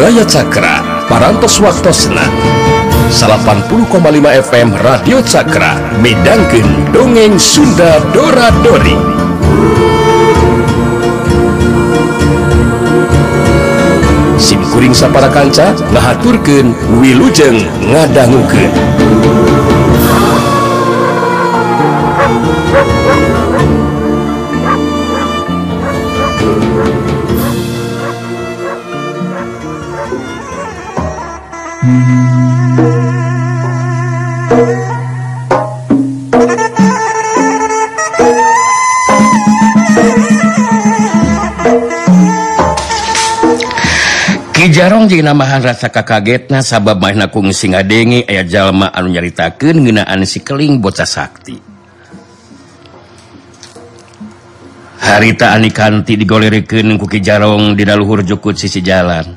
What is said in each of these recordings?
Raya Cakra parantos waktosna. 80,5 FM Radio Cakra Medangken dongeng Sunda Dora Dori. SIMkuring sapara kanca ngahaturkeun wilujeng ngadangukeun Jarong namahan rasa kakagetna sabab mainakung singa denge aya jalma anu nyaritakeun ngeunaan si Keling bocah sakti. Harita anikanti digolerikeun ku Ki Jarong di daluhur jukut sisi jalan.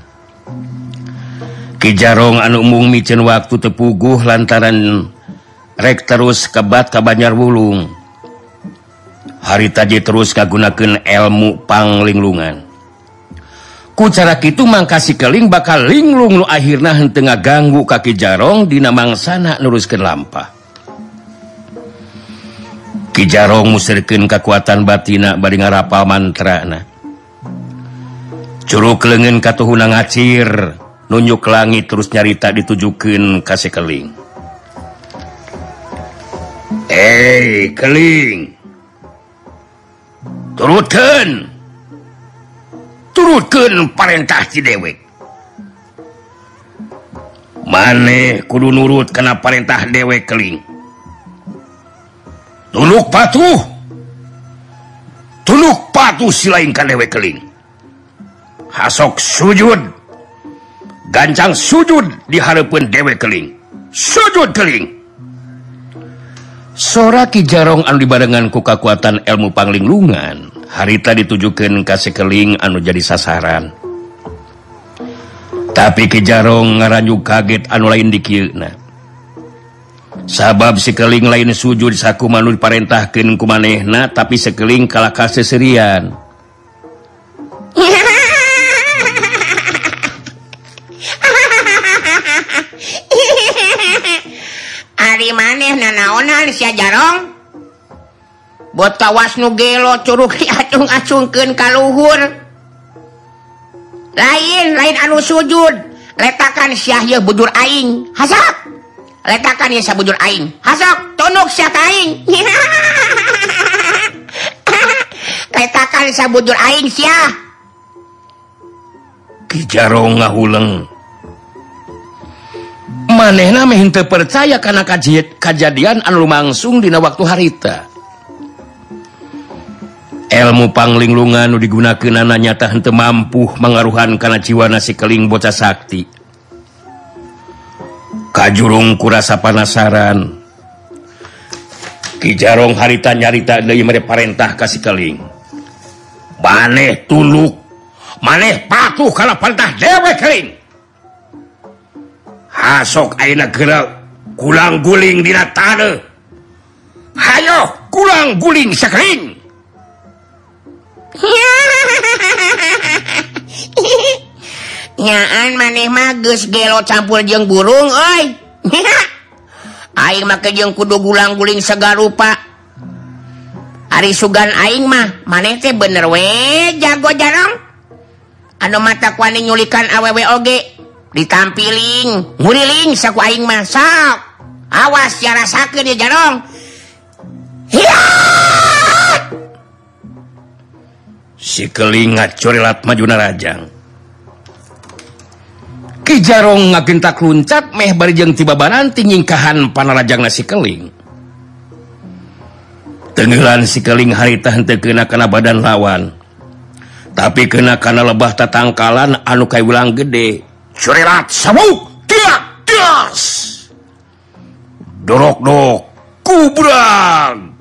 Ki Jarong anu umum miceun waktu tepuguh lantaran rek terus kebat ka Banjar Wulung. Harita je terus kagunakeun ilmu panglinglungan. cara itu mangkasi keling bakal linglung lu akhirnya hentengah ganggu kaki jarong di namang sana nuruskan lampa Kijarong musirkin kekuatan batina bari ngarapal mantra na. Curug lengen katuhuna ngacir, nunjuk langit terus nyarita ditujukin kasih keling. Eh, keling. Turutkan. turutkan perintah Cidewek maneh kudu nurut kena perintah dewek keling. Tunuk patuh. Tunuk patuh silainkan dewek keling. Hasok sujud. Gancang sujud diharapkan dewek keling. Sujud keling. Sora Ki Jarong anu dibarengan ku kekuatan ilmu panglinglungan harita ditujukan kasih keling anu jadi sasaran. Tapi ke jarong kaget anu lain dikirna sabab sikeling lain sujud saku manu diparentahkan ku manehna tapi sekeling kalah kasih serian Ari maneh nanaonan si jarong? buat tawas nugelo Curug diacung-acungken kalluhur lain lain anu sujud. Letakkan Syahya bujur Aing. Has letakkan Yesa bujur Aing. Hasok tunuk Sying letakkan sa bujur Aing Syah Kijarong ngahuleng. Manehna mehinte percaya karena kajadian kejadian anu langsung dina waktu harita. ilmu panglinglungan digunakan anak nyata henteu mampu mengaruhan karena jiwa nasi keling bocah sakti. Kajurung kurasa panasaran. Kijarong harita nyarita dari mereka perintah kasih keling. Maneh tuluk maneh patuh kalau perintah dewe keling. Hasok aina geura kulang guling dina tanah hayo kulang guling sekeling nyaan maneh magus gelo campur jeng burung oi aing make jeng kudu gulang-guling segar rupa. Ari sugan aing mah maneh teh bener we jago jarang. Anu mata kuani nyulikan awewe oge. Ditampiling nguriling saku aing mah sok. Awas ya rasakeun ya jarong Hiya! sikeli ngacurilat majuna Rajang Kijarong ngagentak luncat meh barijeng tibabaran tingingkahan panarajang nasi keling. Tenggelan si keling harita henteu kena kena badan lawan. Tapi kena kena lebah tatangkalan anu kai ulang gede. Curilat sabuk tiak tias. Dorok dok kubrang.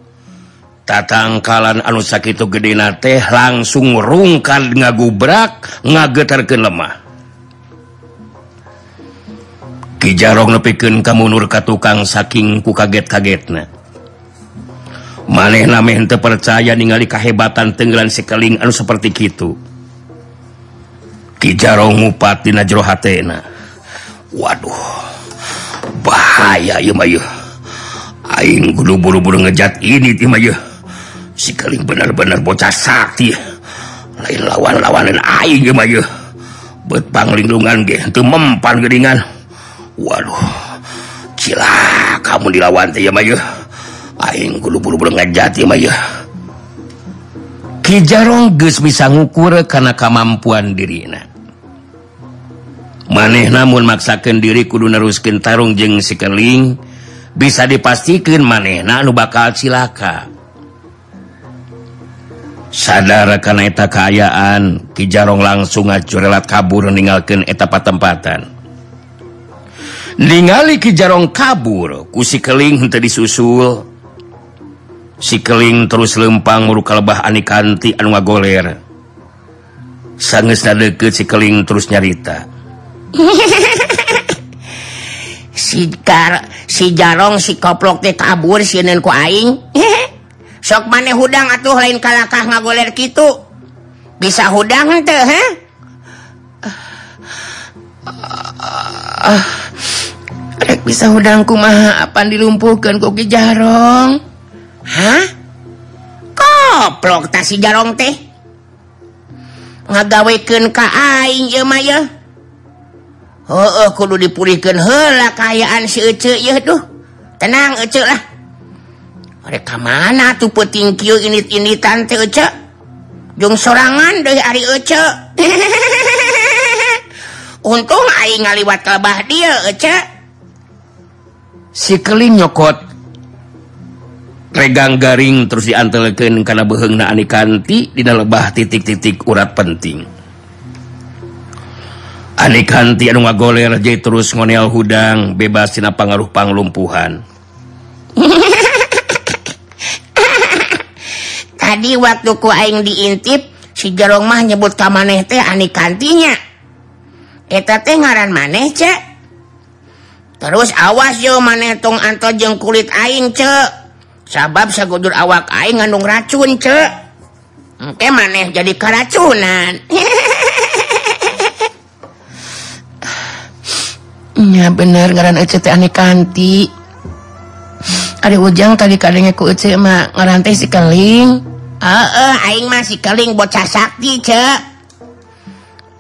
tatangkalan anu sakit itu gedena teh langsung rungkan ngagubrak ngagetarkan lemah. Kijarong nepikeun kamu nur ka tukang saking ku kaget kagetna maneh nameh hente percaya ningali kahebatan tenggelan sekeling anu seperti itu Kijarong ngupat dina jero hatena Waduh bahaya ieu mah aing kudu buru-buru ngejat ini ti mah sikeling bener-bener bocah sakti lain lawan-lawanan aing maju beut panglindungan ge teu mempan geringan waduh cila kamu dilawan teh maju aing kudu buru-buru ngejat ieu yeuh Ki Jarong geus bisa ngukur kana kamampuan dirina. Maneh namun maksakan diri kudu neruskin tarung jeng sikeling bisa dipastikan maneh na bakal cilaka. sadar karena eta keayaan Kijarong langsung ngacurelat kabur meninggalkan etapa tempatan ningali Kijarong kabur kusi keling untuk disusul. Si keling terus lempang muruka lebah anikanti anu ngagoler. Sanges deket si keling terus nyarita. Si, kar, si jarong si koplok teh kabur si ku aing. sok maneh hudang atuh lain kalakah ngagoler gitu bisa hudang teh he? Rek bisa kumaha mah apa dilumpuhkan kuki jarong? Hah? Koplok tasi jarong teh. Ngagawekeun ka aing ieu mah ye heeh kudu dipulihkeun heula kaayaan si Ece yeuh duh. Tenang Ece lah. mereka mana tuh peting ini tante Jung sorangan dari Ari Ece untung Aing ngaliwat kelebah dia Ece si keling nyokot regang garing terus diantelekan karena behengna anikanti di lebah titik-titik urat penting. Anikanti anu ngagoler jadi terus ngonel hudang bebas tina pangaruh panglumpuhan. tadi waktu ku aing diintip si jeromah nyebut ka maneh teh aneh kantinya. Eta teh ngaran maneh cek. Terus awas yo maneh tong anto jeng kulit aing cek. Sabab sagudur awak aing ngandung racun cek. Engke maneh jadi keracunan. Ya bener ngaran ece teh aneh kanti. Ada ujang tadi kadangnya ku ece mah ngaran teh si keling. Aing masih keling bocah sakti cek.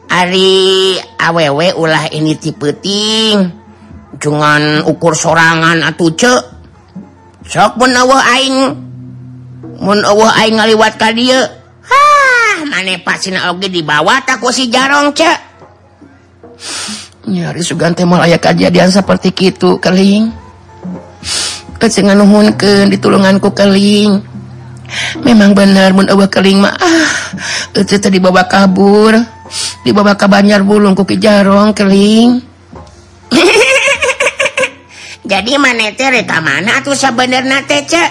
Ari awewe ulah ini tipeting jangan ukur sorangan atau cek. Sok pun Aing. Mun Aing ngaliwat ka dia hah mane pasin oge dibawa takku si jarong cek. Nyari sugante moal aya kejadian seperti itu keling. Kesengan nuhunkeun ditulunganku keling. memang benar mun eueuh keling mah. Ah, Ece tadi baba kabur. Dibawa ka banjar bulung kuki jarong keling jadi mana reka mana tuh sebenarnya Teh Ce?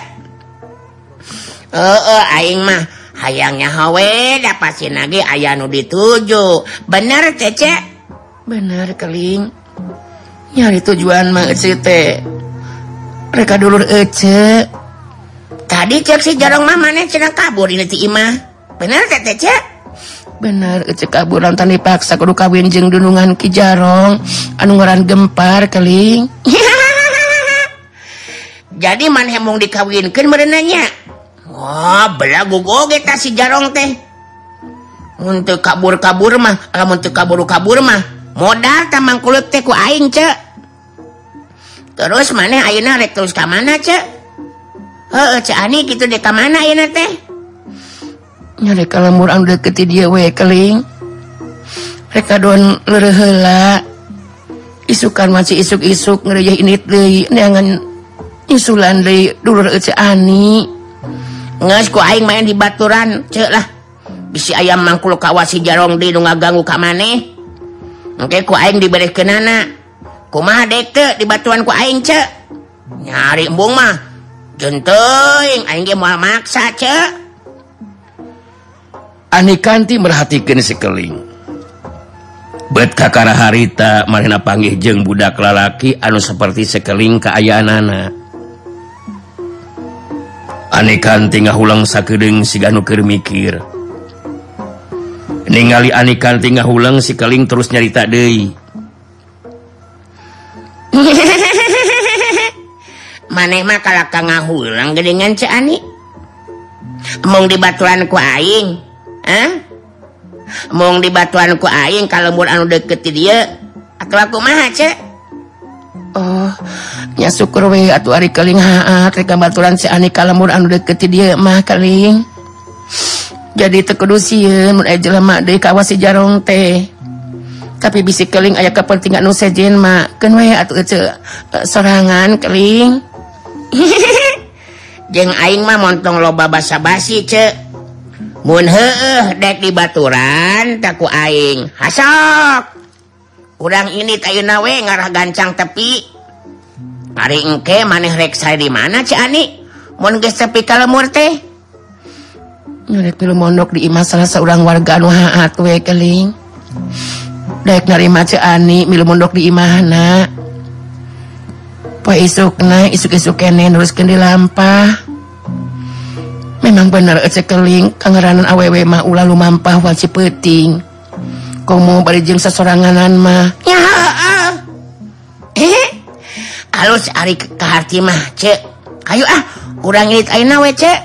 Heeh, aing mah hayangnya hawe dapat sin lagi aya nu dituju. Bener tece bener keling nyari tujuan mah reka dulur ece tadi cek si jarong mana cina kabur ini ti imah. Bener tete cek? Bener cek kabur nonton dipaksa kudu kawin jeng dunungan ki jarong anu ngaran gempar keling. Jadi man hemong dikawinkan merenanya wah belagu goge ta si jarong teh. Untuk kabur-kabur mah lamun untuk kabur-kabur mah. Modal tamang kulit teh ku aing cek. Terus mana ayeuna rek terus ka mana cek? gitu ka mana mereka lemur deket dia we keling. Mereka don heula. isukan masih isuk-isuk ngerja ini deui. Neangan isulan deui dulur ece ani. Ngas ku aing main di baturan cek lah. Bisi ayam mangkul kawasi jarong di nu ngaganggu ka maneh. Engke ku aing diberekeunana. Kumaha dek teu di batuan ku aing cek nyari embung mah. Anikanti merhatikan sekeling. Bet kakara harita Marina panggih jeung budak lalaki anu seperti sekeling keayaan anak ngahulang sakeudeung siga nu keur mikir. Ningali Anikanti nga ulang sikeling terus nyarita De manehmah hulang gedengan mau dibatuan kuing eh? mau ku aing kalau mu anu deket dia atau aku ma Ohnya syukur we atuh ari keling haat rek baturan si Ani kalamur anu deket dia mah keling jadi tekudu sieun mun aya jelema deui ka si jarong teh. Tapi bisi keling aya kepentingan nu sejen mah keun we atuh eh, sorangan keling. jeng Aingmah montong loba basa-basi cemunhe dek di baturan taku Aing. Hasok! Kurang ini kayunawe ngarah gancang tepi. Hari engke maneh rek saya di mana Cani mon tepi kalau murte Ngerek pilu mondok di imah salah seorang warga anu haat we keling. Dek narima Ani milu mondok di imahna. po isuk na isuk-isuk kene nuruskan di lampa. memang bener ecek eh, keling kangeranan awewe mah ulah lumampah wal cipeting komo bari jeung sasoranganan mah. Ya eh. eh alus ari ka hati mah cek. Hayu ah kurang ngirit ayeuna we cek.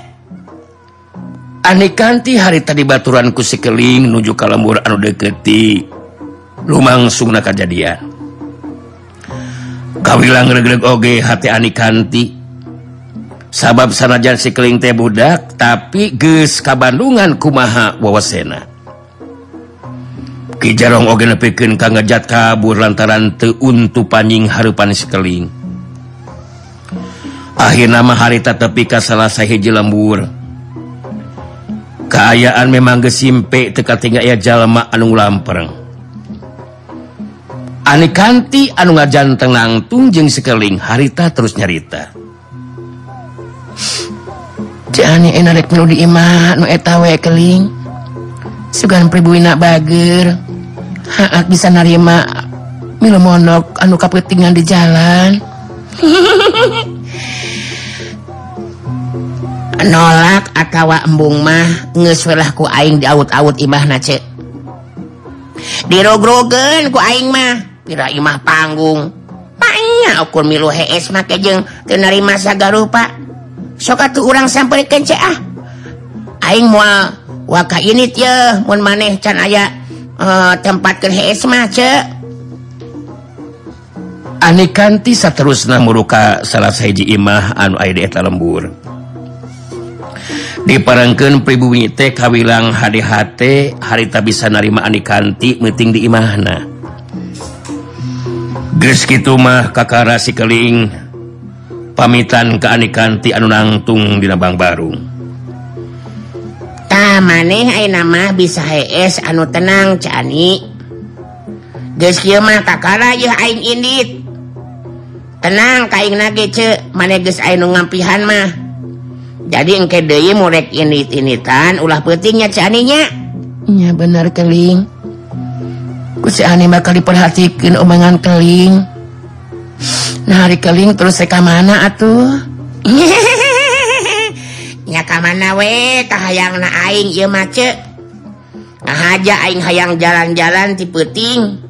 Anikanti hari tadi baturan ku si keling nuju ka lembur anu deketi. Ti. Lumangsungna kajadian kawilanggege hati Anikanti sabab sanajan sikling teh budak tapi ges kabandungan kumaha wawasena. Kijarong oge ka ngejat kabur lantaran teu untu panjing harupan sikeling Akhirna mah harita tepi ka salah sahiji lembur. Kaayaan memang gesimpe teka tinggal ya jalma anu lampereng Ani kanti anu ngajan tenang jeung sekeling harita terus nyarita. Diing sugan pribuina Bager. Hak bisa narima. Milu monok anu kapetingan di jalan. Nolak akawa embung mah ngeswelahku aing di aut-aut imah nace dirogrogen ku aing mah. piraimah panggung. Banyakur milu HS makajeng tenarima garuh Pak soka tuh urang sampai kenceah Aing mua waka ini ya mun maneh can aya eh, uh, tempat ke HS mah ce Ani kanti saterusna muruka salah sahiji imah anu aya di eta lembur. Diparangkeun pribumi teh kawilang HDHT harita bisa narima ani kanti meeting di imahna. gimah Kakara sikeling pamitan keanikanti anu nangtung di Nabang Baru. Maneh nama bisa HS anu tenang cani Kakara tenang kain manpihan mah. Jadi engke murek ini initan ulah petingnya caninya ya bener keling. anima kali diperhatikan omongan keling. Nah hari keling terus seka mana atuh? Nyaka mana we? Tahayang na aing ieu mace aja aing hayang jalan-jalan ti peuting.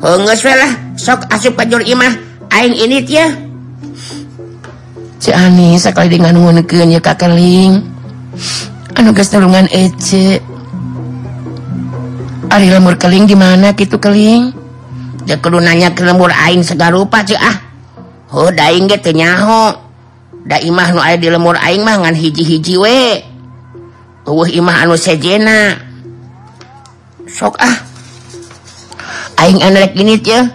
Heungeus we lah sok asup ka imah. Aing ini ya Cik Ani sekali dengan ngunukeun ya ka keling. Anu geus nulungan ece. Ari lemur keling di mana gitu keling? Nanya ke lembur Aing segala rupa ah. Oh Da imah nu di lemur Aing mangan hiji-hiji we. Uh imah anu sejena. Sok ah. Aing anak ini ya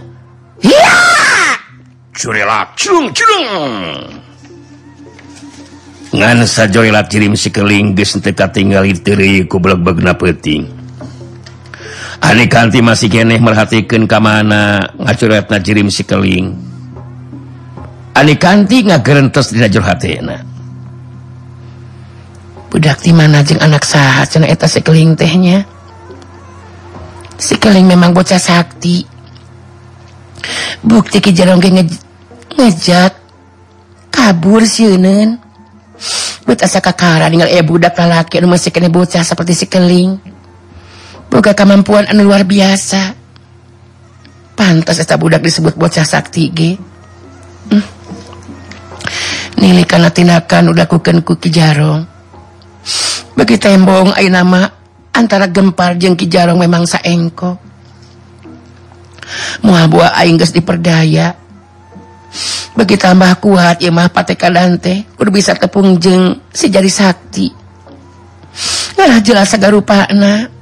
Hiya! Curilak, curung, curung. Ngan sajoy lap cirim si keling geus teu katinggali teureui ku beleg-belegna peuting. Ani kanti masih keneh merhatikan ke mana ngacuretna jirim sikeling. Ani kanti ngagerentes dina dajur hatena. Budak ti mana jeung anak saha cenah eta sikeling tehnya. Sikeling memang bocah sakti. Bukti ki jarong ge kabur sieun. Buat asa kakara ningal eh budak lalaki anu masih keneh bocah seperti sikeling. boga kemampuan anu luar biasa. Pantas eta budak disebut bocah sakti ge hmm. nilai karena tindakan udah kuken ku jarong. Bagi tembong ay nama antara gempar jeng kijarong memang saengko. Muha buah aing geus diperdaya. Bagi tambah kuat ya mah pateka dante kudu bisa tepung jeng si jari sakti. Ngalah jelas sagarupana.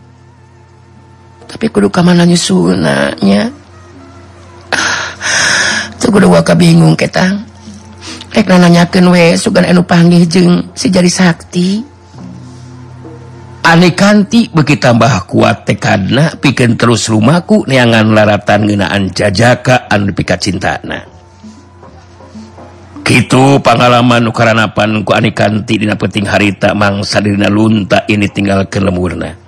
tapi kudu kamana nyusunanya? Tuh kudu waka bingung ketang nanyaken we sugan enu panggih jeng si jari sakti. Aneh kanti beki tambah kuat tekadna pikeun terus rumahku neangan laratan ngeunaan jajaka anu pika cintana gitu pengalaman ukaranapan ku aneh kanti dina penting harita mangsa dina lunta ini tinggal ke lemurna.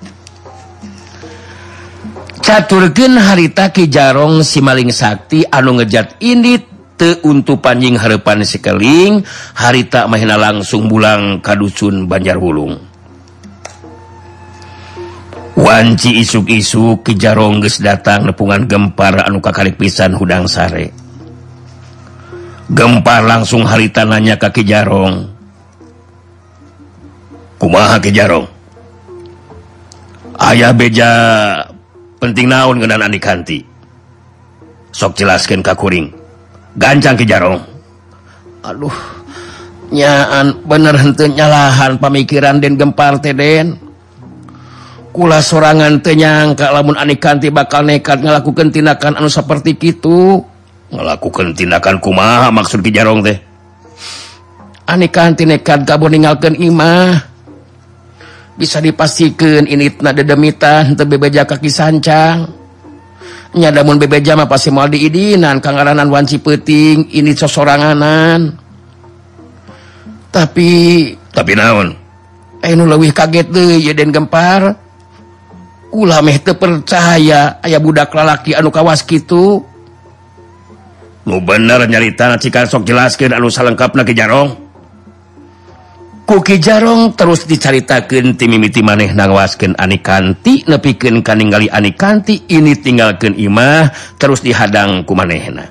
caturgen harita Ki Jarong si maling Sakti anu ngejat ini teuntu panjing harepan sekeling harita mahina langsung bulang kaducun Banjar Hulung Wanci isuk-isuk Ki Jarong geus datang nepungan gempar anu kakalik pisan hudang sare. Gempar langsung harita nanya ka Ki Jarong Kumaha Ki Jarong? Ayah beja penting naon ngenan Andi kanti. Sok jelaskan kakuring gancang ke jarong. Aduh nyaan bener hente nyalahan pemikiran den gempar teden kula sorangan tenyangka lamun Andi kanti bakal nekat ngelakukan tindakan anu seperti itu ngelakukan tindakan kumaha maksud ki jarong teh? Andi kanti nekat kabur ninggalkan imah. bisa dipastikan ini dedemitan untuk bebeja kaki sancang nyadamun bebeja mah pasti mal diidinan kangaranan wanci peting ini sosoranganan. Tapi tapi naon? eh nu leuwih kaget deh ya den gempar. Ulah meh teu percaya aya budak lalaki anu kawas kitu. Nu bener nyarita cika sok jelaskeun anu salengkapna ke jarong Kuki Jarong terus dicaritakan timimiti maneh nangwasken Anikanti nepiken kaninggali Anikanti ini tinggalkan Imah terus dihadang ku manehna.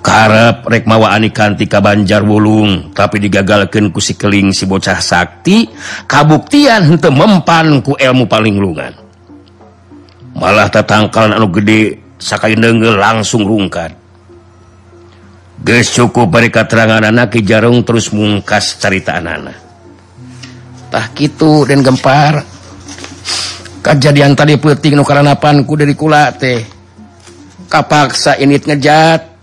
Karep rek mawa Anikanti ka Banjar Wulung tapi digagalkan ku si keling si bocah sakti kabuktian henteu mempan ku ilmu palinglungan. Malah tatangkalan anu gede Sakai denggel langsung rungkat. cukup beri terangan anak jarung terus mungkas cerita anaktah gitu dan gempar. Kejadian tadi puting nukaranapanku dari kula teh. Kapaksa ini ngejat.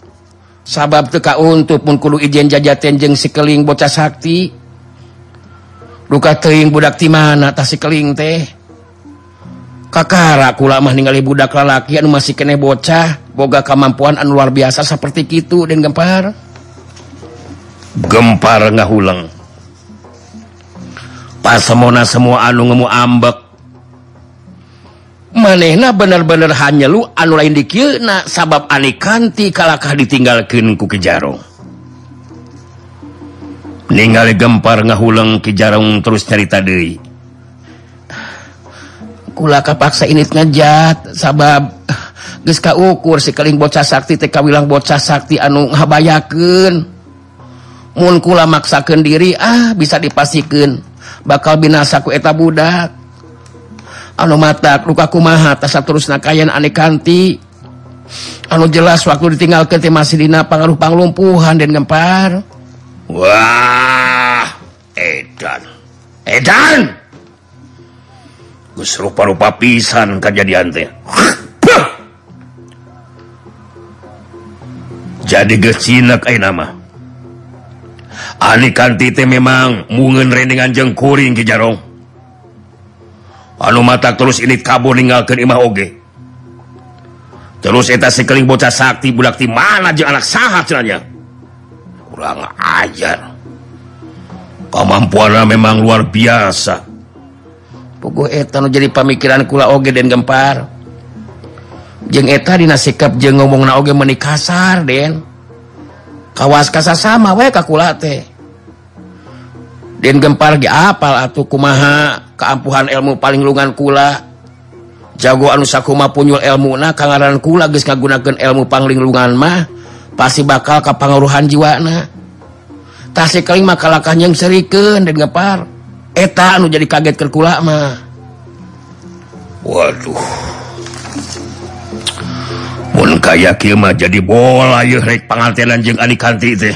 Sabab teka untuk pun kudu ijen jajaten jeng sikeling bocah sakti. Luka teing budak ti mana tas sikeling teh. kakara kulamah ningali budak lalaki anu masih kene bocah. Boga kemampuan anu luar biasa seperti itu dan gempar. Gempar nggak pas semona semua anu ngemu ambek. Manehna bener-bener hanya lu anu lain dikil sabab sabab anikanti kalakah ditinggalkan ku kejarong ningali gempar ngahuleng kejarong terus cerita deui. kula kapaksa ini ngejat sabab geus kaukur si keling bocah sakti teh kawilang bocah sakti anu ngabayakeun mun kula maksakeun diri ah bisa dipasikeun. Bakal binasa ku eta budak. Anu mata luka kumaha tasa terus nakayan aneh kanti. Anu jelas waktu ditinggal ke masih dina pangaruh panglumpuhan dan gempar wah edan. Edan! rupa-rupa pisan kejadian teh. Jadi gecinak ay nama Ani kanti teh memang mungen rendengan jeng kuring ke jarong. Anu mata terus ini kabur ninggalkeun imah oge. Terus eta sekeling bocah sakti budak ti mana jeng anak sahat cenanya kurang ajar. Kemampuannya memang luar biasa. Etan jadi pamikiran kula oge dan gempar. Jeng eta dina sikap jeng ngomong na oge meni kasar den. Kawas kasar sama we kakula teh. Den gempar ge apal atuh kumaha keampuhan ilmu paling lungan kula. Jago anu sakuma punyul ilmu na kangaran kula geus ngagunakeun ilmu paling lungan mah pasti bakal kapangaruhan jiwana. Tasik keling maka lakahnya yang serikeun den gempar. eta anu jadi kaget terkula mah. Waduh. Pun kayak mah jadi bola jeung jeng kanti teh.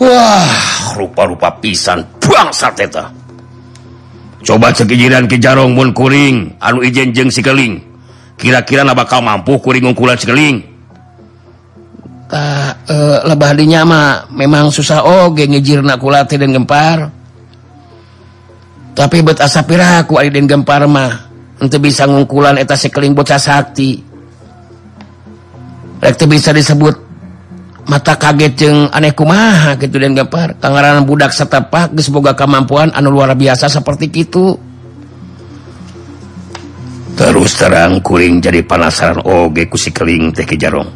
Wah rupa-rupa pisan bangsa teta coba sekijiran ke jarong mun kuring anu ijen jeng sikeling. Kira-kira na bakal mampu kuring ungkulan sikeling? Tak e, eh, lebah dinyama memang susah oge ngijirna kula teh dan gempar. tapi bet asapiraku Aiden Gemparma untuk bisa ngungkulan eta sekeling bocah sakti. Rekte bisa disebut mata kaget jeng aneh kumaha gitu dan gempar kangaran budak setapak geus boga kemampuan anu luar biasa seperti itu terus terang kuring jadi penasaran oge ku si keling teh jarong.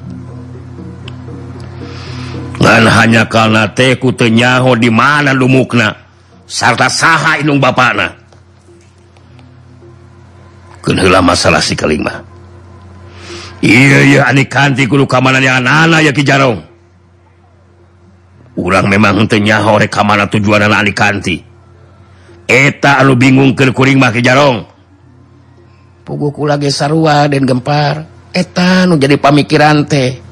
Ngan hanya karena teh ku tenyaho di mana lumukna. sarta saha Inung heula masalah si kelima. Jarong. Urang memang henteu nyaho rek ka kamana tujuanna ani kanti. Eta anu bingung kuring kuring Ki jarong. Puguh kula ge sarua den gempar. Eta nu jadi pamikiran teh.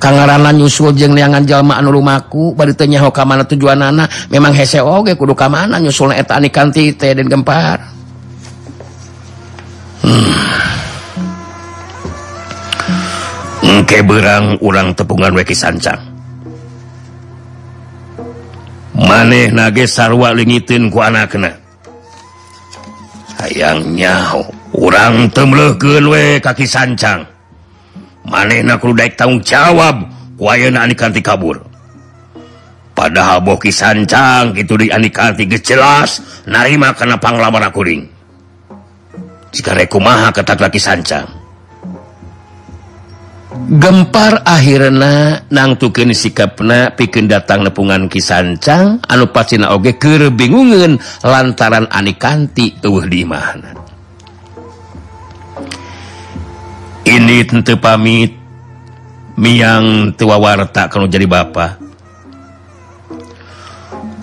Kangaranan nyusul jeung neangan jalma anu lumaku bari teu nyaho ka mana tujuanna memang hese oge kudu ka mana nyusulna eta anikanti teh den gempar. Hmm. engke berang urang tepungan weki sancang maneh nage sarwa lingitin ku anakna. Hayang nyaho urang temleukeun we kaki sancang manehnaik tanggung jawab. Kanti kabur. Padahal boki sancang itu geus jelas narima karena panglamar kuring jika rekumaha ketak lagi sancang. Gempar akhirnya nangtukin sikapna pikin datang nepungan kisancang anu pacina oge kerbingungan lantaran anikanti tuh di mana ini tentu pamit. Miang tuawarta kalau jadi Bapak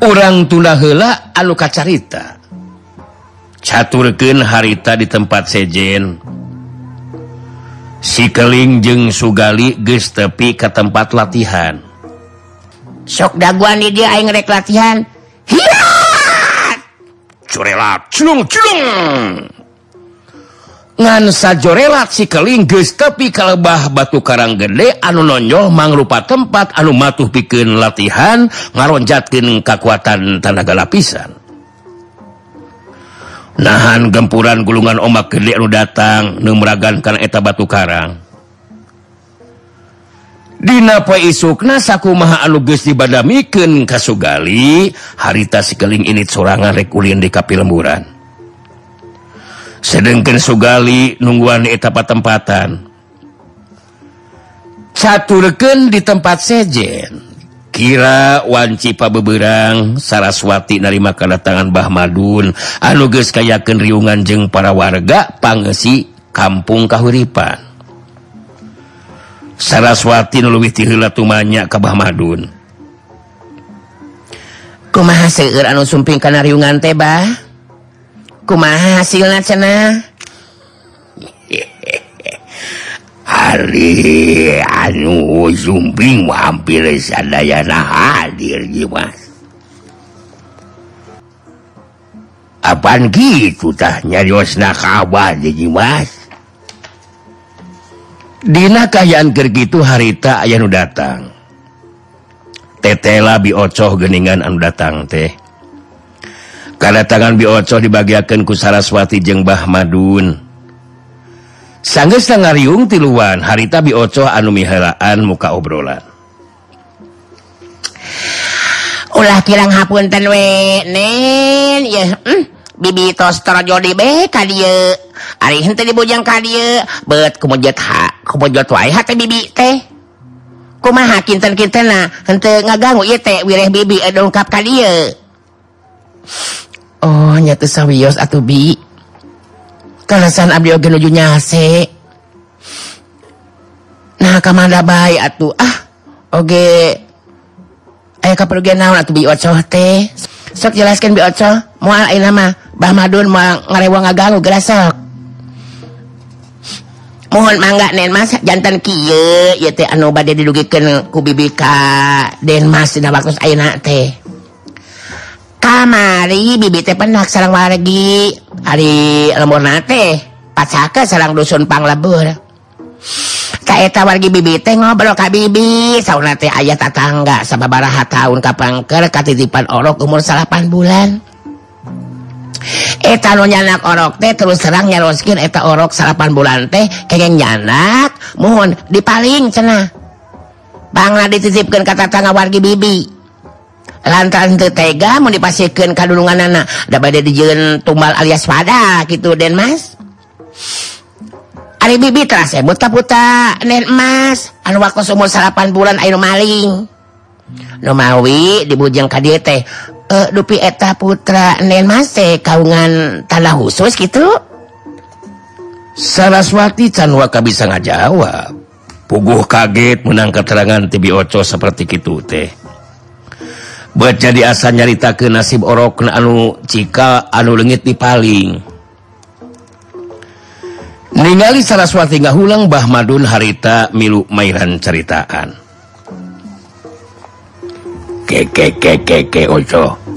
orang tunahla aluka carita caturken harita di tempat sejen. Sikeling jeng Sugali geus tepi ke tempat latihan. Sok daguan di dia aing rek latihan. Hirat! Curelat, culung, culung! ngansa jorelat sikeling geus tepi kalebah batu karang gede anu nonjol mangrupa tempat anu matuh pikeun latihan ngaronjatkeun kekuatan tenaga lapisan nahan gempuran gulungan ombak gede anu datang numragan kana eta batu karang Dina poe isukna sakumaha anu geus dibadamikeun ka Sugali, harita sikeling init sorangan rek ulin di kapilemburan. lemburan sedangkan Sugali nungguan etapa-tempatan satu di tempat sejen. Kira wanci pabeberang Saraswati narima kedatangan Bah Madun. Anuges kayakeun riungan jeng para warga pangesi kampung Kahuripan. Saraswati nuluwih tihila tumanya ke Bah Madun. Kumaha seueur anu sumping kana riungan teh Bah? kumaha hasilnya cenah Ali anu zumbing hampir sadayana hadir jimas Apaan gitu tah nyariosna kabar di jimas Dina kayaan kitu harita ayah nu datang. Tetela biocoh geningan anu datang teh. karena tangan bioco dibagiakan ku Saraswati jeung Bah Madun. Sangges ngaryung tiluan harita biocoh anu mihelaan muka obrolan. Ulah kirang hapunten we nen ya hmm, bibi toster jodi be ka dieu ari henteu dibujang ka dieu beut kumujot ha kumujot wae ha teh bibi teh. Kumaha kinten-kintenna henteu ngaganggu ieu teh wireh bibi dongkap ka dieu Ohnya sawwios atau bi. Kalasan Abdijunya nah kamada bae atuh. Ah oge aya kepergian naon atuh bioco teh? Sok jelaskan bioco moal ayeuna mah Bah Madun moal ngarewa ngagalu gerasok mohon mangga nen mas jantan kieu ieu teh anu bade didugikeun ku bibi ka Denmas dina waktu ayeuna teh. kamari bibit penak sarang wargi. Hari lemonate pasaka sarang dusun panglebur. Kaeta wargi teh ngobrol ka bibi sauna teh aya tatangga sababaraha tahun kapangker katitipan orok umur salapan bulan. Eta nu nyanak orok teh terus serang nyaroskin eta orok salapan bulan teh kengeng nyanak mohon dipaling cenah. Bangla dititipkan kata tangga wargi bibi. lantaran tetega mau dipasikan kadulungan anak ada bade dijen tumbal alias pada gitu den mas. Ari bibi terasa buta-buta den mas. Anu waktu umur salapan bulan ayo maling. No mawi dibujang ka dieu teh e, dupi eta putra nen mas teh kaungan tanah khusus gitu. Saraswati Canwaka bisa ngajawab. Puguh kaget menang keterangan tibi oco seperti itu teh. buat jadi asa nyarita ke nasib orok anu jika anu legit di paling. Ningali Saraswati nggak ulang Bah Madun harita milu Mairan ceritaan. Keke keke ke oco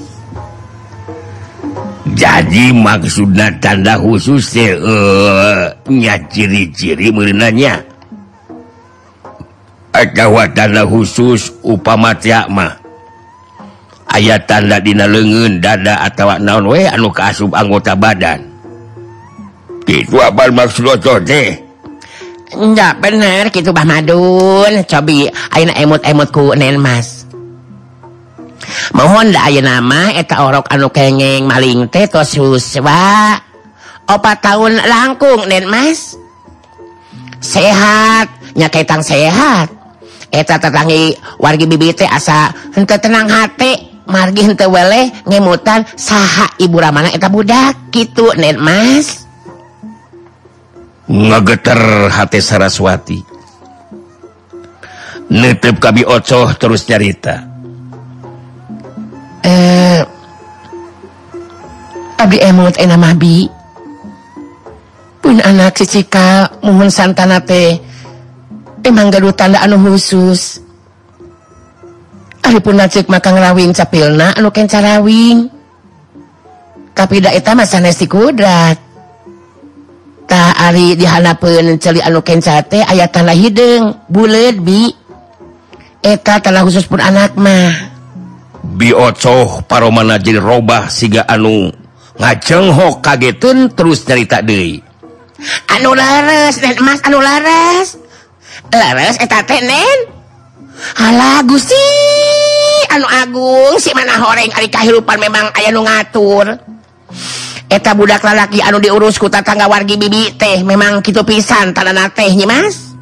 jadi maksudnya tanda khusus teh eh, nya ciri-ciri merenanya tanda khusus upama tiak mah ayat tanda dina lengen dada atau naon we anu kasub anggota badan. Itu apa maksud lo teh. Enggak bener gitu bah madun. Cobi ayeuna emot-emot ku nen mas. Mohon da aya nama eta orok anu kengeng maling teh tos suswa. Opat tahun langkung nen mas. Sehat nyaketang sehat. Eta tetangi wargi bibi teh asa henteu tenang hati. margin teweleh ngemutan saha ibu Ramana eta budak gitu nen mas. Ngegeter hati Saraswati. Nutup kabi ocoh terus nyarita. Eh abdi emot enak mabi pun anak cicika mohon santana teh emang gaduh tanda anu khusus. Alipun nacek makan rawing capilna anu kencarawing kapida eta mah sanes kudrat. Ta ari dihanapeun celi anu kenca teh aya tanah hideung buleud bi. Eta tanah khusus pun anak mah. Biocoh paromana jadi robah siga anu ngacenghok kagetun terus nyarita deui. Anu laras dan emas anu laras. Laras eta teh nen. ala Gusti anu Agung si mana horeng ari kehidupan memang aya nu ngatur. Eta budak lalaki anu diurus ku tatangga wargi bibi teh memang kitu pisan tanah teh nyi Mas.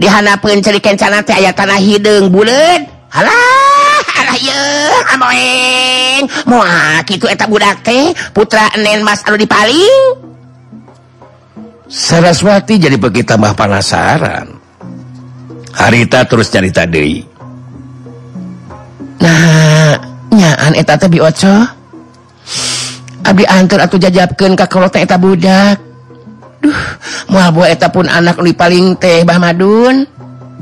Dihanapeun ceri kencana teh aya tanah hideung bulet. Alah alah ye amoeng moa kitu eta budak teh putra enen Mas anu dipaling. Saraswati jadi begitu tambah penasaran harita terus carita Dewi. Abi Abdi antar atau jajabken kakta budak. Duh muabu eta pun anak li paling teh Bah Madun.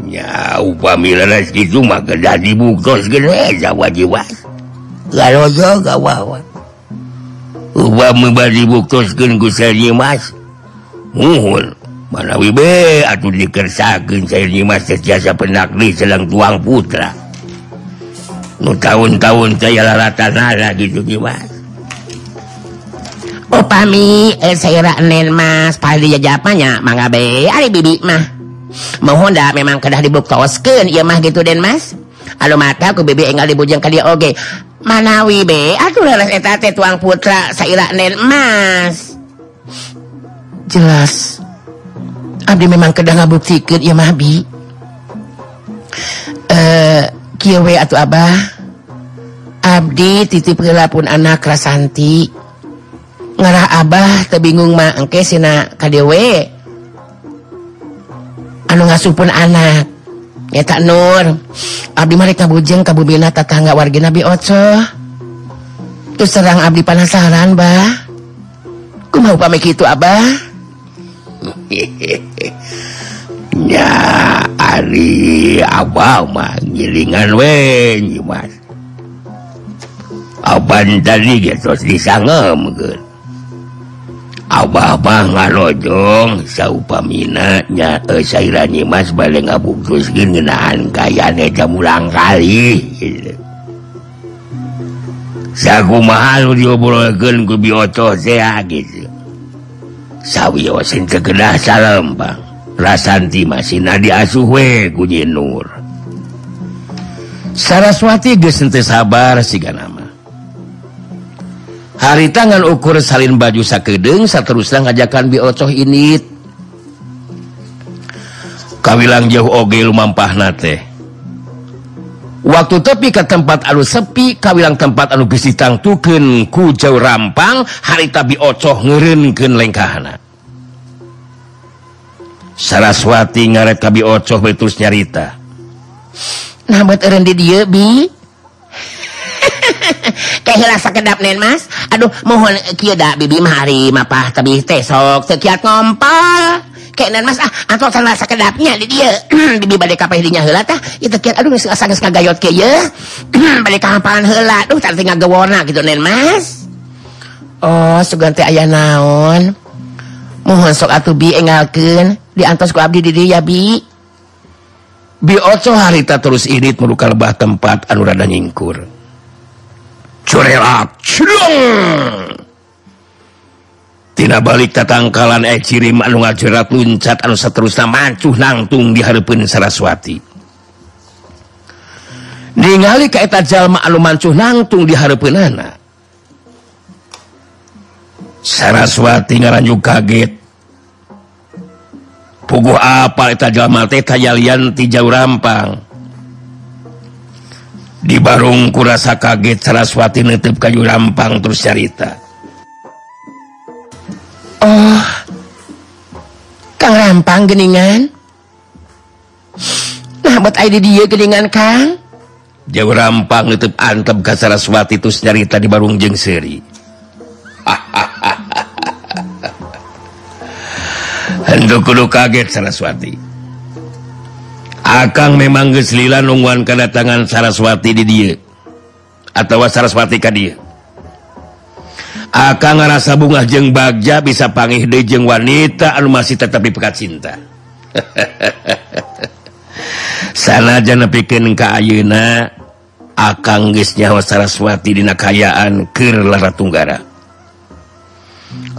Ya upamila itu maka jadi bukos gede Jawa jiwa. Garozo gawawa Ubah mubadi bukoskan ku Seri Mas. Muhul Malawi be atau dikersakan saya Mas jasa penakli selang tuang putra. Nu tahun-tahun saya laratan nara gitu gimana Upami eh, saya nen mas. Padi jajapannya mangga be ari bibi mah. Mohon dah memang kedah dibuktoskeun ieu mah gitu den mas. Halo mata aku bibi enggal dibujang ka dia oge. Manawi be atuh leres eta teh tuang putra saya nen mas. Jelas. Abdi memang ke bukti mah Bi. eh Kiwe atau Abah. Abdi titip pun anak rasanti. Ngarah Abah kebingung mangke sina KDW anu ngasuh pun anak. Ya tak Nur. Abdi mereka bujeng kabubina tetangga warga Nabi Oco. Terus serang Abdi penasaran bah. Kumaha upami itu Abah? ya Ari Abah mah gilingan we Mas Aban tadi gitu disangem gitu Abah-abah ngarojong saupaminanya eh, cairan Nyimas balik ngabungkus gengenaan kayane jam mulang kali gitu. Saku mahal diobrolkan ku bioto sea gitu. sawwisin kegedah salembang rasanti masih nadi asuhwe kunyi Nur. Saraswati gesente sabar siga nama hari tangan ukur salin baju sakedeng saterusna ngajakan biocoh ini kawilang jauh oge lumampah nate waktu tepi ke tempat anu sepi kawilang tempat anu gesitangtuken ku jauh rampang hari tabi ocoh ngerenken lengkahana. Saraswati ngaret kabi ocoh terus nyarita. Nabat di dieu bi. Kayak rasa kedap nen mas. Aduh mohon kieu da bibi mari mapah tapi teh sok sekiat ngompol keenan mas ah antos salah sakedapnya di dieu bibi bade ka pahirinya heula tah. Ieu teh aduh geus asa geus ngagayot ke ye bade ka hampalan heula duh tadi ngagawona gitu nen mas. Oh sugan teh aya naon. Mohon sok atuh bi enggalkeun diantos ku abdi di dieu ya bi. Bi oco harita terus irit meluka lebah tempat anu rada nyingkur. Curelat cedong Tina balik tatangkalan eh cirim anu ngajerat luncat anu seterusnya mancuh nangtung di hareupeun Saraswati. Ningali ka eta jalma anu mancuh nangtung di hareupeunana. Saraswati ngaranjuk kaget. Puguh apa eta jalma teh tayalian ti jauh rampang. Di barung kurasa kaget Saraswati netep kayu rampang terus cerita Oh Kang rampang geningan. Nahbat dia geningan Kang. Jauh rampang nutup antep ke Saraswati terus nyarita di Barung Jeng Seri. Hendak kudu kaget Saraswati. Akang memang geslila nungguan kedatangan Saraswati di dia. Atau Saraswati ka dia. akan ngerasa bunga jeng Bagja bisa pangih jeung wanita anu masih tetap dipekat cinta. Sanajan nepikeun ka bikin Akang akan gesnyawa Saraswati dina kayaan keur Lara Tunggara.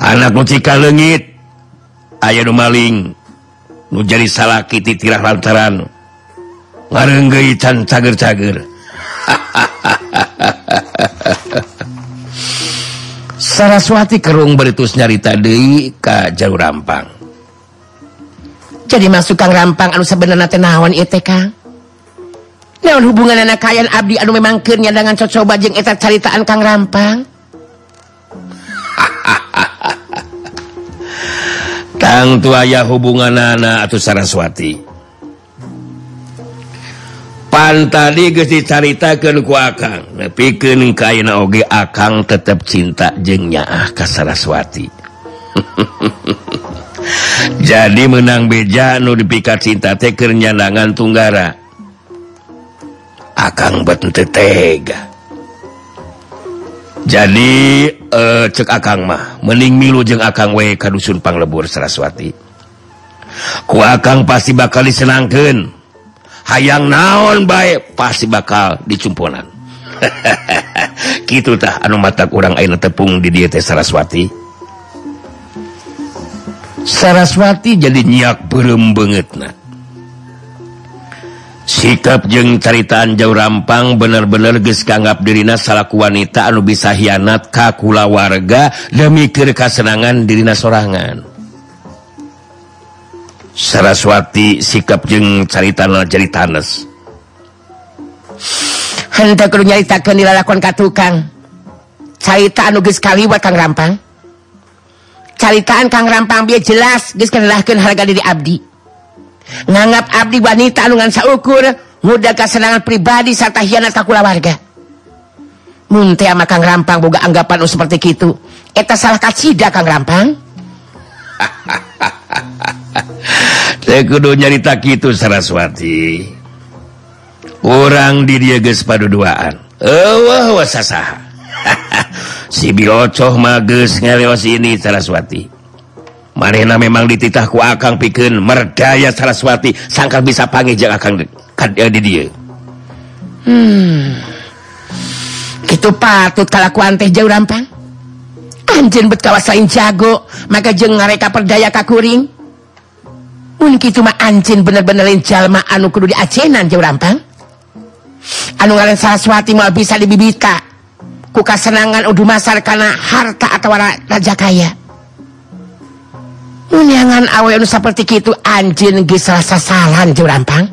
Anak mucika legit aya nu maling nu jadi salah kiti tirah lantaran ngarenggeui can cager-cager. hahaha Saraswati Kerung beritus nyarita deui Ka jauh rampang. Jadi masukkan rampang anu sebenarnya tenawan ITK namun hubungan anak kayan Abdi anu memang keur dengan cocoba jeung eta caritaan Kang Rampang? Tang tuaya hubungan anak atau Saraswati. pan tadi geus dicaritakeun ku Akang. Piken kain oge Akang tetap cinta jengnya kasaraswati jadi menang beja nu dipikat cinta teker nyandangan Tunggara. Akang betetega jadi eh, cek Akang mah mening milu jeng Akang we kadusun panglebur Saraswati. Ku Akang pasti bakal disenangkan hayang naon baik pasti bakal dicumpulan. Gitutah anu mata kurang air tepung di diet Saraswati. Saraswati jadi nyiak belum banget nah sikap jeng caritaan jauh rampang bener-bener geskanggap dirina salaku wanita anu bisa hianat kakula warga demi kekasenangan dirina sorangan. Saraswati sikap jeung carita jadi tanes kudu nyaritakeun dilalakon ka tukang. Carita anu geus kaliwat Kang Rampang. Caritaan Kang Rampang bieu jelas geus harga diri abdi. Nganggap abdi wanita anu ngan saukur muda kesenangan pribadi serta hianat ka warga mun teh ama Kang Rampang boga anggapan seperti itu eta salah kacida Kang Rampang. kudu nyarita gitu Saraswati. Orang di dia ge paduduaan. Si Bilocoh mages ngelewas ini Saraswati. Marina memang dititahku akan pikeun merdaya Saraswati. Sangkal bisa pangijak akan eh, di dia. Hmm. itu patut kalau aku anteh jauh rampang. anjin bet kawasain jago maka jeng ngareka perdaya kakuring. Kitu mah anjin bener-benerin jalma anu kudu diacenan jauh rampang. Anu ngaren saraswati mau bisa dibibita. Ku kasenangan udu masar karena harta atau raja kaya. Munyangan awe anu seperti itu anjin geus sasalan jauh rampang.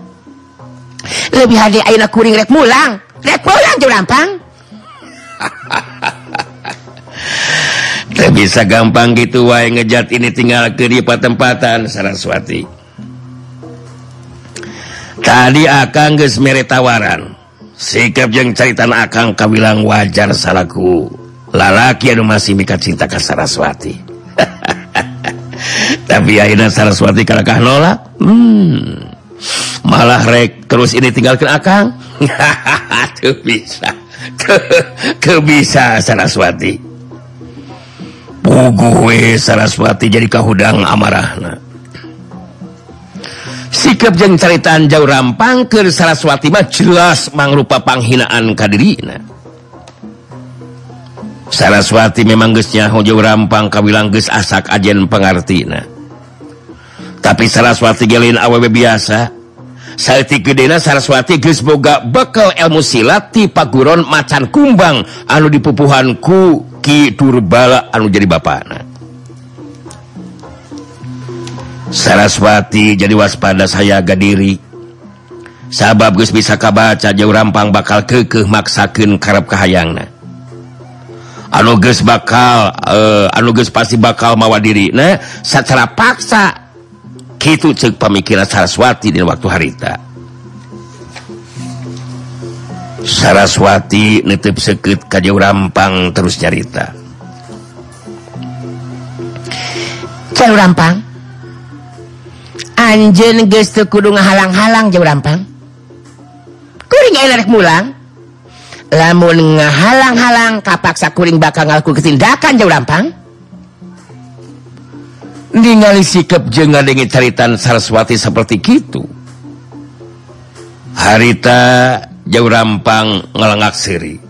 Lebih hade ayeuna kuring rek mulang, rek mulang jauh rampang. Teu bisa gampang gitu wae ngejat ini tinggal ke di tempatan Saraswati. Tadi akang geus mere tawaran. Sikap yang caritan akang kawilang wajar salaku. Lalaki anu masih mika cinta ke Saraswati. Tapi akhirnya Saraswati kalakah nolak. Hmm. Malah rek terus ini tinggalkan akang. Tuh bisa. Tuh bisa Saraswati. Puguwe Saraswati jadi kahudang amarahna. sikap jeung caritaan jauh rampang ke Saraswati mah jelas mangrupa panghinaan kadirina Saraswati memang gesnya jauh rampang kawilang ges asak ajen pengartina tapi Saraswati gelin awewe biasa. Saeutik Gedena Saraswati Gesboga bekal ilmu silat ti paguron macan kumbang anu dipupuhanku Turbala anu jadi ba Saraswati jadi waspada saya ga diri sabab Gu bisa kabaca jauh rampang bakal kekeh maksakeun karep kahayang anuges bakal eh, uh, anuges pasti bakal mawa diri nah secara paksa. Gitu cek pemikiran Saraswati di waktu harita. Saraswati nitip seket kajjau rampang terus nyarita. Jauh rampang? Anjen gestu kudu ngahalang-halang jauh rampang? Kuring enak mulang. Lamun ngahalang-halang kapaksa kuring bakal ngalaku ketindakan jauh rampang? Ningali sikap jeung ngadengi caritan Saraswati seperti gitu harita jauh rampang ngelengak seri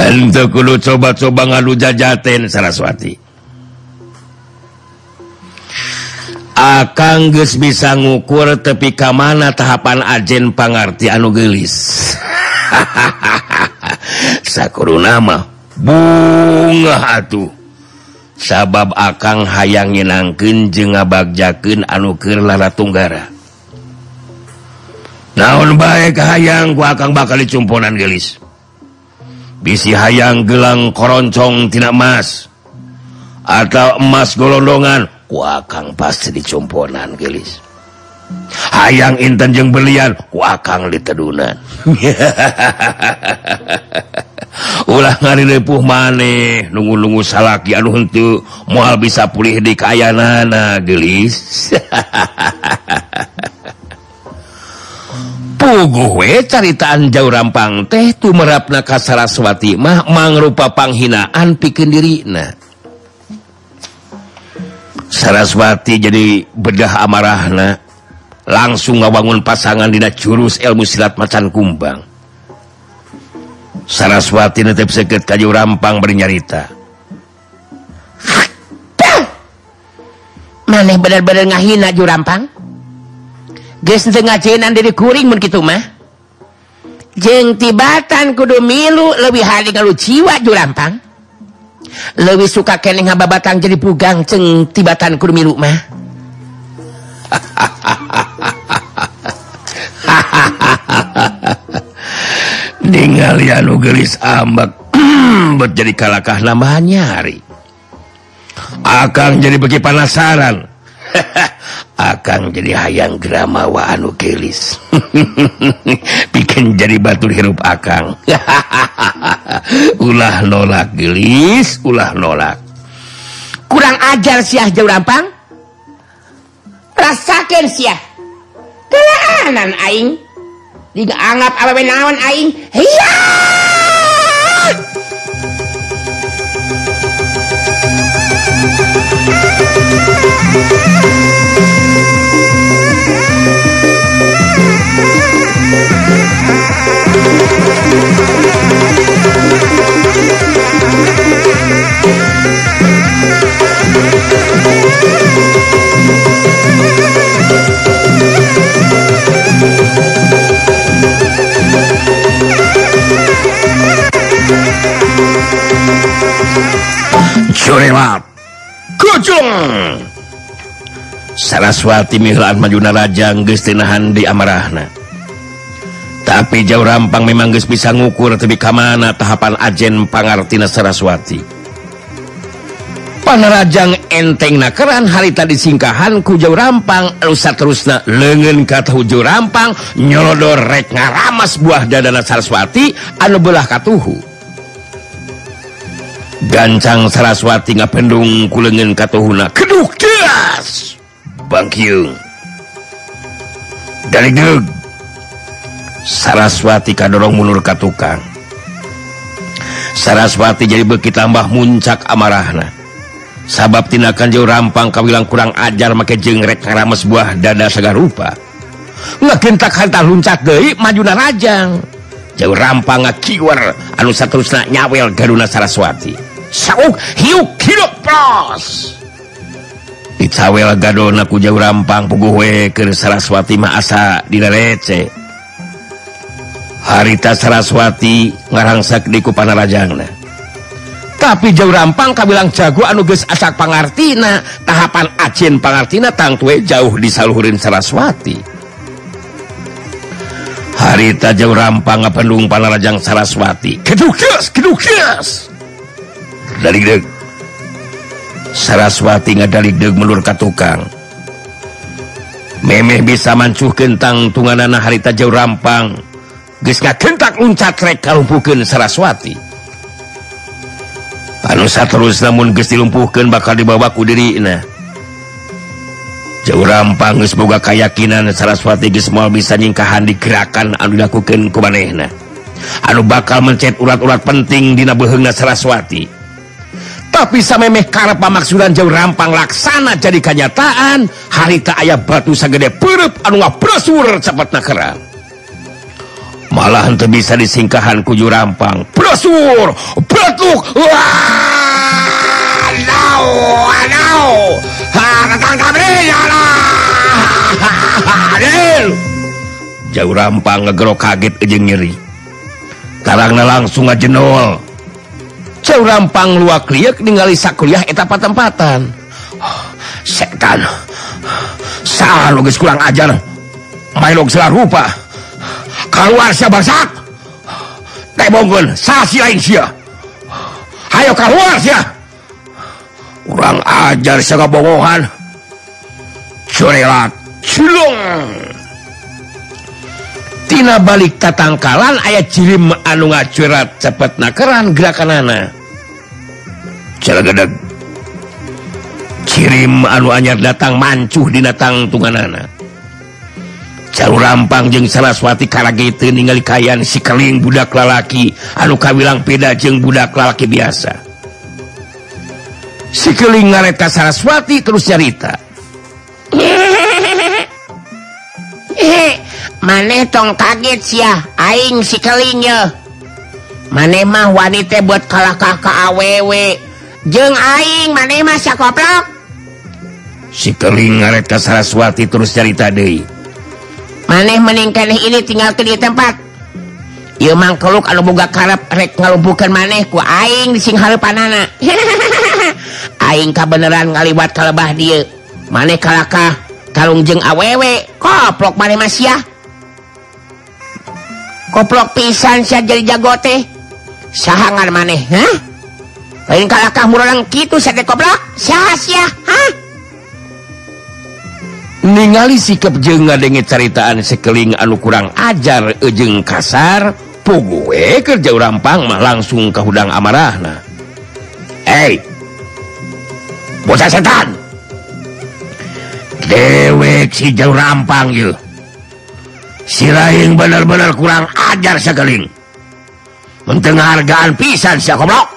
Ente kudu coba-coba ngalu jajaten Saraswati. Akang geus bisa ngukur tepi ka mana tahapan ajen pangarti anu gelis. Sakuruna mah bunga atuh. sabab akang hayang nyenangken je ngabagjaken anukir Lara Tunggara naon baik hayang ku akan bakal dicumponan gelis bisi hayang gelang koroncong tidak emas. Atau emas golondongan ku akan pasti dicumponan gelis hayang intan jeng belian ku akan ditedunan. hahaha ulah ngapuh maneh nunggu-nunggu salaki anu henteu mual bisa pulih di kayanana gelis puguwe caritaan jauh rampang teh tu merapna kasaraswati mah mangrupa panghinaan pikeun dirina. Saraswati jadi bedah amarahna langsung ngabangun pasangan dina jurus ilmu silat macan kumbang saraswati netep seket kayu rampang bernyarita maneh benar-benar ngahina ju rampang geus teu ngajenan diri kuring mun kitu mah? Jeung tibatan kudu milu leuwih hade ngalu jiwa ju rampang leuwih suka keneh ngababatang jadi pugang ceng tibatan kudu milu mah? hahaha kurmi rumah nugelis ambak jadi kalahkah namanya hari akan jadi bagi panasaran. Akan jadi hayang gramawa anukelis bikin jadi batu hirup akan ulah nolak gelis ulah nolak. Kurang ajar siah jauh rampang? Rasakan siah. Kelaanan aing Digaangap apa benawan aing. Hiya! Thank you. Saraswati milan Majuna Raja Gestinahan di Amarahna. Tapi jauh rampang memang guys bisa ngukur tapi kamana tahapan Ajen Pangartina Saraswati. Panarajang enteng nakeran harita disingkahan ku jauh rampang rusak terusna lengan kata hujur rampang nyolodor rek ngaramas buah dadana Saraswati anu belah katuhu gancang Saraswati ngapendung kulengen katuhuna. Keduk jelas! Bangkyung dari deg. Saraswati kadorong mundur ka tukang. Saraswati jadi beki tambah muncak amarahna. Sabab tindakan jauh rampang kawilang kurang ajar make jengrek ngarames buah dada segar rupa. Ngegentak harta luncak deui majuna rajang. Jauh rampang ngakiwer anu saterusna nyawel garuna Saraswati. dicawe gadona ku jauh rampang puguwe ke Saraswati maasa direce harita Saraswati ngarangsak di ku panarajangna. Tapi jauh rampang kabilang jago anuges asak pangartina tahapan acin pangartina tangtue jauh disalurin Saraswati. Harita jauh rampang ngapendung panarajang Saraswati. Kedukes kedukes dari deg Saraswati ngadalik deg melur ka tukang. Memeh bisa mancuh kentang tunganana harita jauh rampang. Geus ngakentak uncat rek kalumpuhkeun Saraswati. Anu terus namun geus dilumpuhkeun bakal dibawa ku dirina jauh rampang geus boga kayakinan Saraswati geus moal bisa nyingkahan di gerakan anu dilakukeun ku manehna. Anu bakal mencet urat-urat penting dina beheungna Saraswati. tapi samemeh karep pamaksudan jauh rampang laksana jadi kenyataan. Harita ayah batu sagede perup anu ngaprosur cepat nakerang malah untuk bisa disingkahan kuju rampang. Prosur batuk wah no no jauh rampang ngegero kaget ejeng nyeri. Karangna langsung aja rampang luak liuk ningali sakuliah etapa tempatan setan. Salah logis kurang ajar. Mailog salah rupa. Keluar siapa basak tebonggon sasi lain sia ayo keluar sia. Kurang ajar sia bohongan curelat cilung Tina balik tatangkalan ayat cirim anu ngacurat cepet nakeran gerakanana. Cirim anu anyar datang mancuh di datang tunganana. Jalur rampang jeng saraswati karagete ningali kayan si keling budak lalaki anu kawilang peda jeng budak lalaki biasa. Si keling ngareta saraswati terus cerita maneh tong kaget ya aing sikalinya manemah wanita buat kalah kakak aww jeng aing mane mah koplak. Sikeling ngaret ke Saraswati terus cerita deui. Maneh meningkan ini tinggal ke di tempat. Ieu mangkeluk anu boga karep rek ngalumpuhkeun maneh ku aing di sing panana. aing kabeneran ngaliwat kalebah dieu. Maneh kalakah kalung jeng awewe koplok maneh mas ya koplok pisan si jadi jago teh. Sahangan maneh lain kalahkah murang gitu sate koplok sia-sia ningali sikap jeng ngadenge ceritaan sekeling anu kurang ajar ejeng kasar pugue kerja urampang mah langsung ke hudang amarahna. Hey bocah setan! Dewek si jauh rampang yuk sirahing bener-bener kurang ajar sekeling untuk hargaan pisan si goblok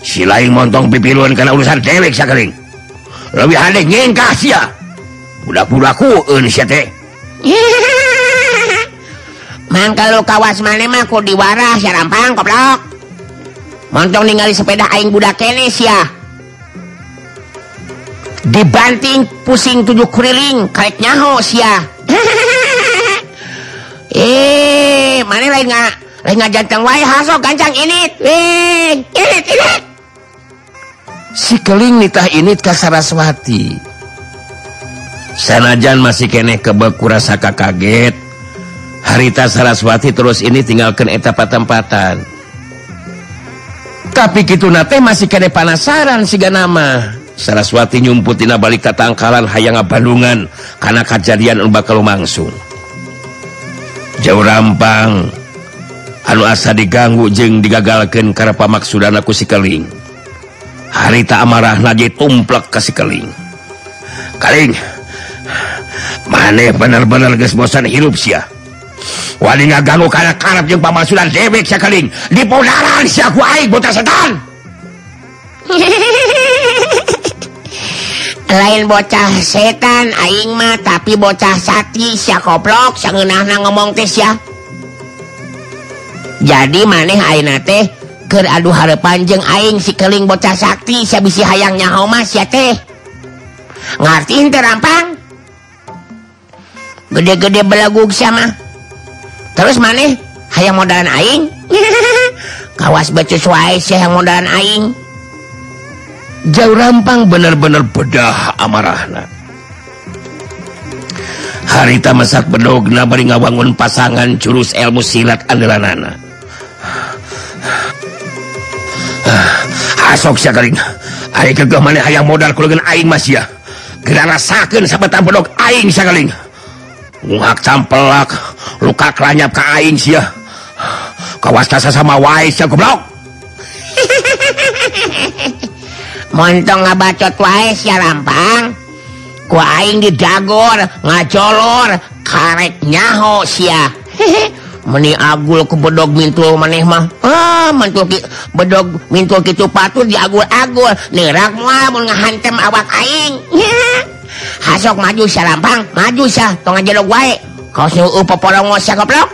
silain montong pipiluan karena urusan dewek sekeling lebih aneh nyengkah sia. Budak-budaku Indonesia teh. Mang kalau kawas mana mah ku diwarah si rampang goblok montong ningali sepeda aing budak kene sia. Dibanting pusing tujuh kuriling karet nyaho sia. lenga lenga jantan wae hasok gancang ini weh si keling nitah ini ka Saraswati. Sanajan masih keneh kebeku rasa kaget. Harita Saraswati terus ini tinggalkan etapa tempatan tapi gitu nate masih kene panasaran siga nama Saraswati nyumputina balik ke tangkalan hayang Bandungan karena kejadian bakal langsung jauh rampang. anu asa diganggu jeung digagalkan karena pamaksudan aku sikeling. Harita amarah naji tumplak ke sikeling. Kaling maneh bener-bener geus bosan hirup sia. Wali ngaganggu kana karep jeung pamaksudan dewek sia kaling. Dipodaran sia ku aing botak setan. Lain bocah setan aing mah tapi bocah sati sia koplok sangeunahna ngomong teh sia. Jadi maneh ayeuna teh keur adu harapan jeung aing si keling bocah sakti sia bisi hayang nyaho mah sia teh. Ngartiin teh rampang? Gede-gede belagug sama terus maneh hayang modalan aing. Kawas becus wae yang modalan aing. Jauh rampang bener-bener bedah amarahna. Harita masak bedogna bari ngawangun pasangan curus ilmu silat andalanana Ah, asoknya kering hayang modal rasakanpedok Ngak campelak luka kelanyap ke aing sia. Kawastasa sama wa goblok. Montong ngabacot wae sia lampang. Ku aing didagor ngacolor karek nyaho sia. meni Agul kebodog mintul maneh mah. Ah mantul ki bedog mintul kitu patut diagul-agul. Nerak ngahantem awak aing. Hasok maju salampang maju sah tong aja dog wae. Kau suruh popolong sia goblok.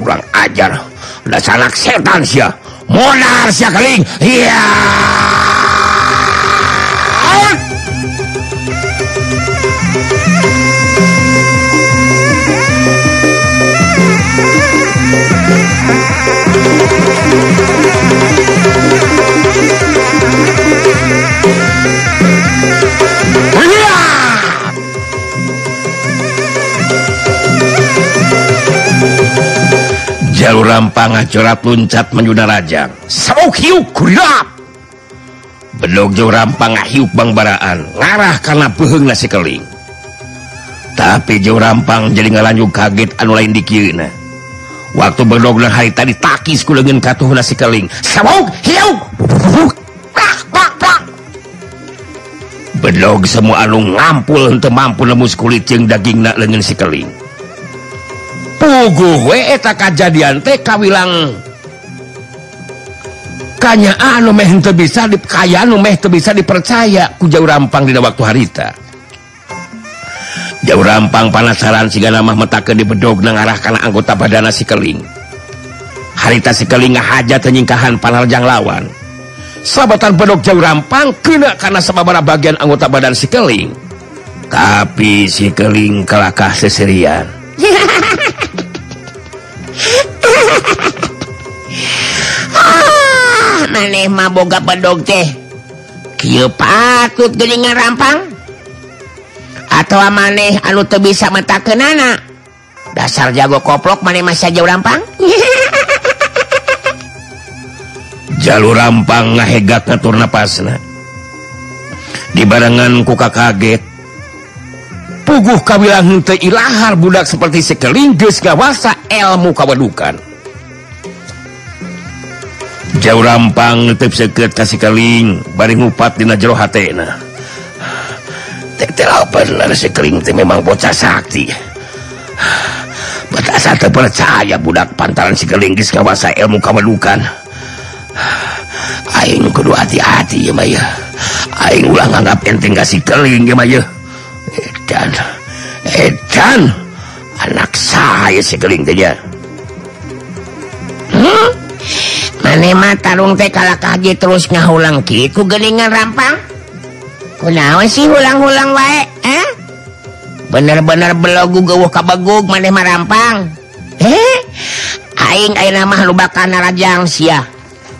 Kurang ajar. Udah sanak setan sia. Modar sia keling. Iya. yeah. jalur rampang acorat luncat menjuna Rajang bedogjo rampang hiuk Bangbaraan ngarah karena puheng nasi keling. Tapi jauh rampang jadi ngalanju kaget anu lain dikirina waktu berdogna hari tadi takis leungeun katuh nasi keling. Sabuk hiuk bedog semua anu ngampul henteu mampu lemus kulit jeung dagingna lengan si keling. Puguh we eta kajadian teh kawilang. Kanyaan anu meh henteu bisa dikayaan anu meh teu bisa dipercaya ku jauh rampang dina waktu harita. jauh rampang panasaran sigana mahmeta ke dibedog mengarahkan anggota badana sikeling. Harita sikeling hajat penyingkahan panarjang lawan. Sahabatan bedok jauh rampang kena karena sebabara bagian anggota badan sikeling. Tapi sikeling kelakah seserian? Ah, maneh maboga bedog teh. Kieu patut geuningan rampang. atau maneh anu tuh bisa mata ke nana? Dasar jago koplok maneh masih jauh rampang. Jalur rampang ngahegat ngatur napasna. Dibarengan kuka kaget puguh kawilang henteu ilahar budak seperti sekeling geus gawasa ilmu kawadukan. Jauh rampang netep seket kasih keling bari ngupat dina jero hatena. Teh memang bocah sakti. Betasa teu percaya budak pantaran si keling geus gawasa ilmu kawadukan Aing kudu hati-hati ya Maya. Aing ulah nganggap enteng kasih keling ya Maya. Edan Edan. Anak saya si keling teh ya. Hmm? Mane mah tarung teh kalah kaget terus ngahulang kitu gelingan rampang kunaon sih ulang-ulang wae eh? Bener-bener belogu geuwuh kabegug maneh marampang. Eh? Aing ayeuna mah lubakan narajang sia.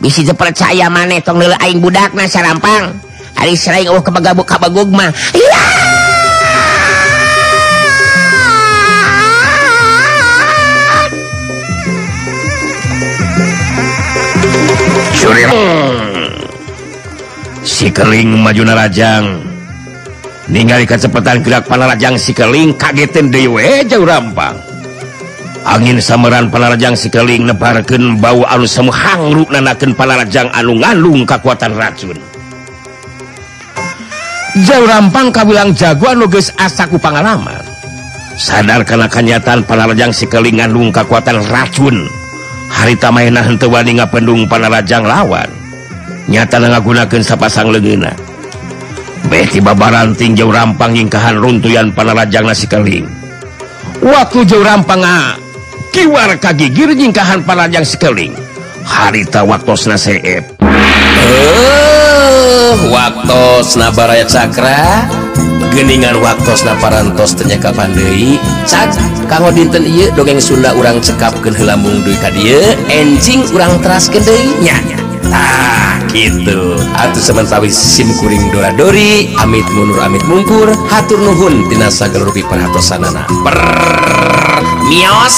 Bisi percaya maneh tong leuleuh aing budakna sarampang. Ari sering eueuh kabegabuk kabegug mah iya! sikeling maju narajang. Ningali kecepatan gerak panarajang sikeling kagetin dewe jauh rampang angin samaran panarajang sikeling nebarken bau anu semuhangruk nanaken panarajang anu-alung kekuatan racun. Jauh rampang kabilang jagoan nuges asaku pengalaman sadar karena kenyataan panarajang sikeling nganung kekuatan racun. Harita mainah henteu wani ngapendung panarajang lawan. nyata ngagunakan sapasang leguna Beti babaranting jauh rampang ingkahan runtuyan panarajang nasi keling waktu jauh rampang kiwar kagigir nyingkahan panarajang sekeling harita waktu seep. Uh, waktu nabaraya cakra. Geningan waktu naparantos ternyaka pandai cak kanggo dinten iya dongeng Sunda urang cekapkan helambung duit dieu. enjing urang teras nya. ah gitu. Atuh semen sawwi simkuring doradori Amit Munur Amit mungkur. Hatur Nuhun Dinasa Gelrupi perhatosanana. Per mios.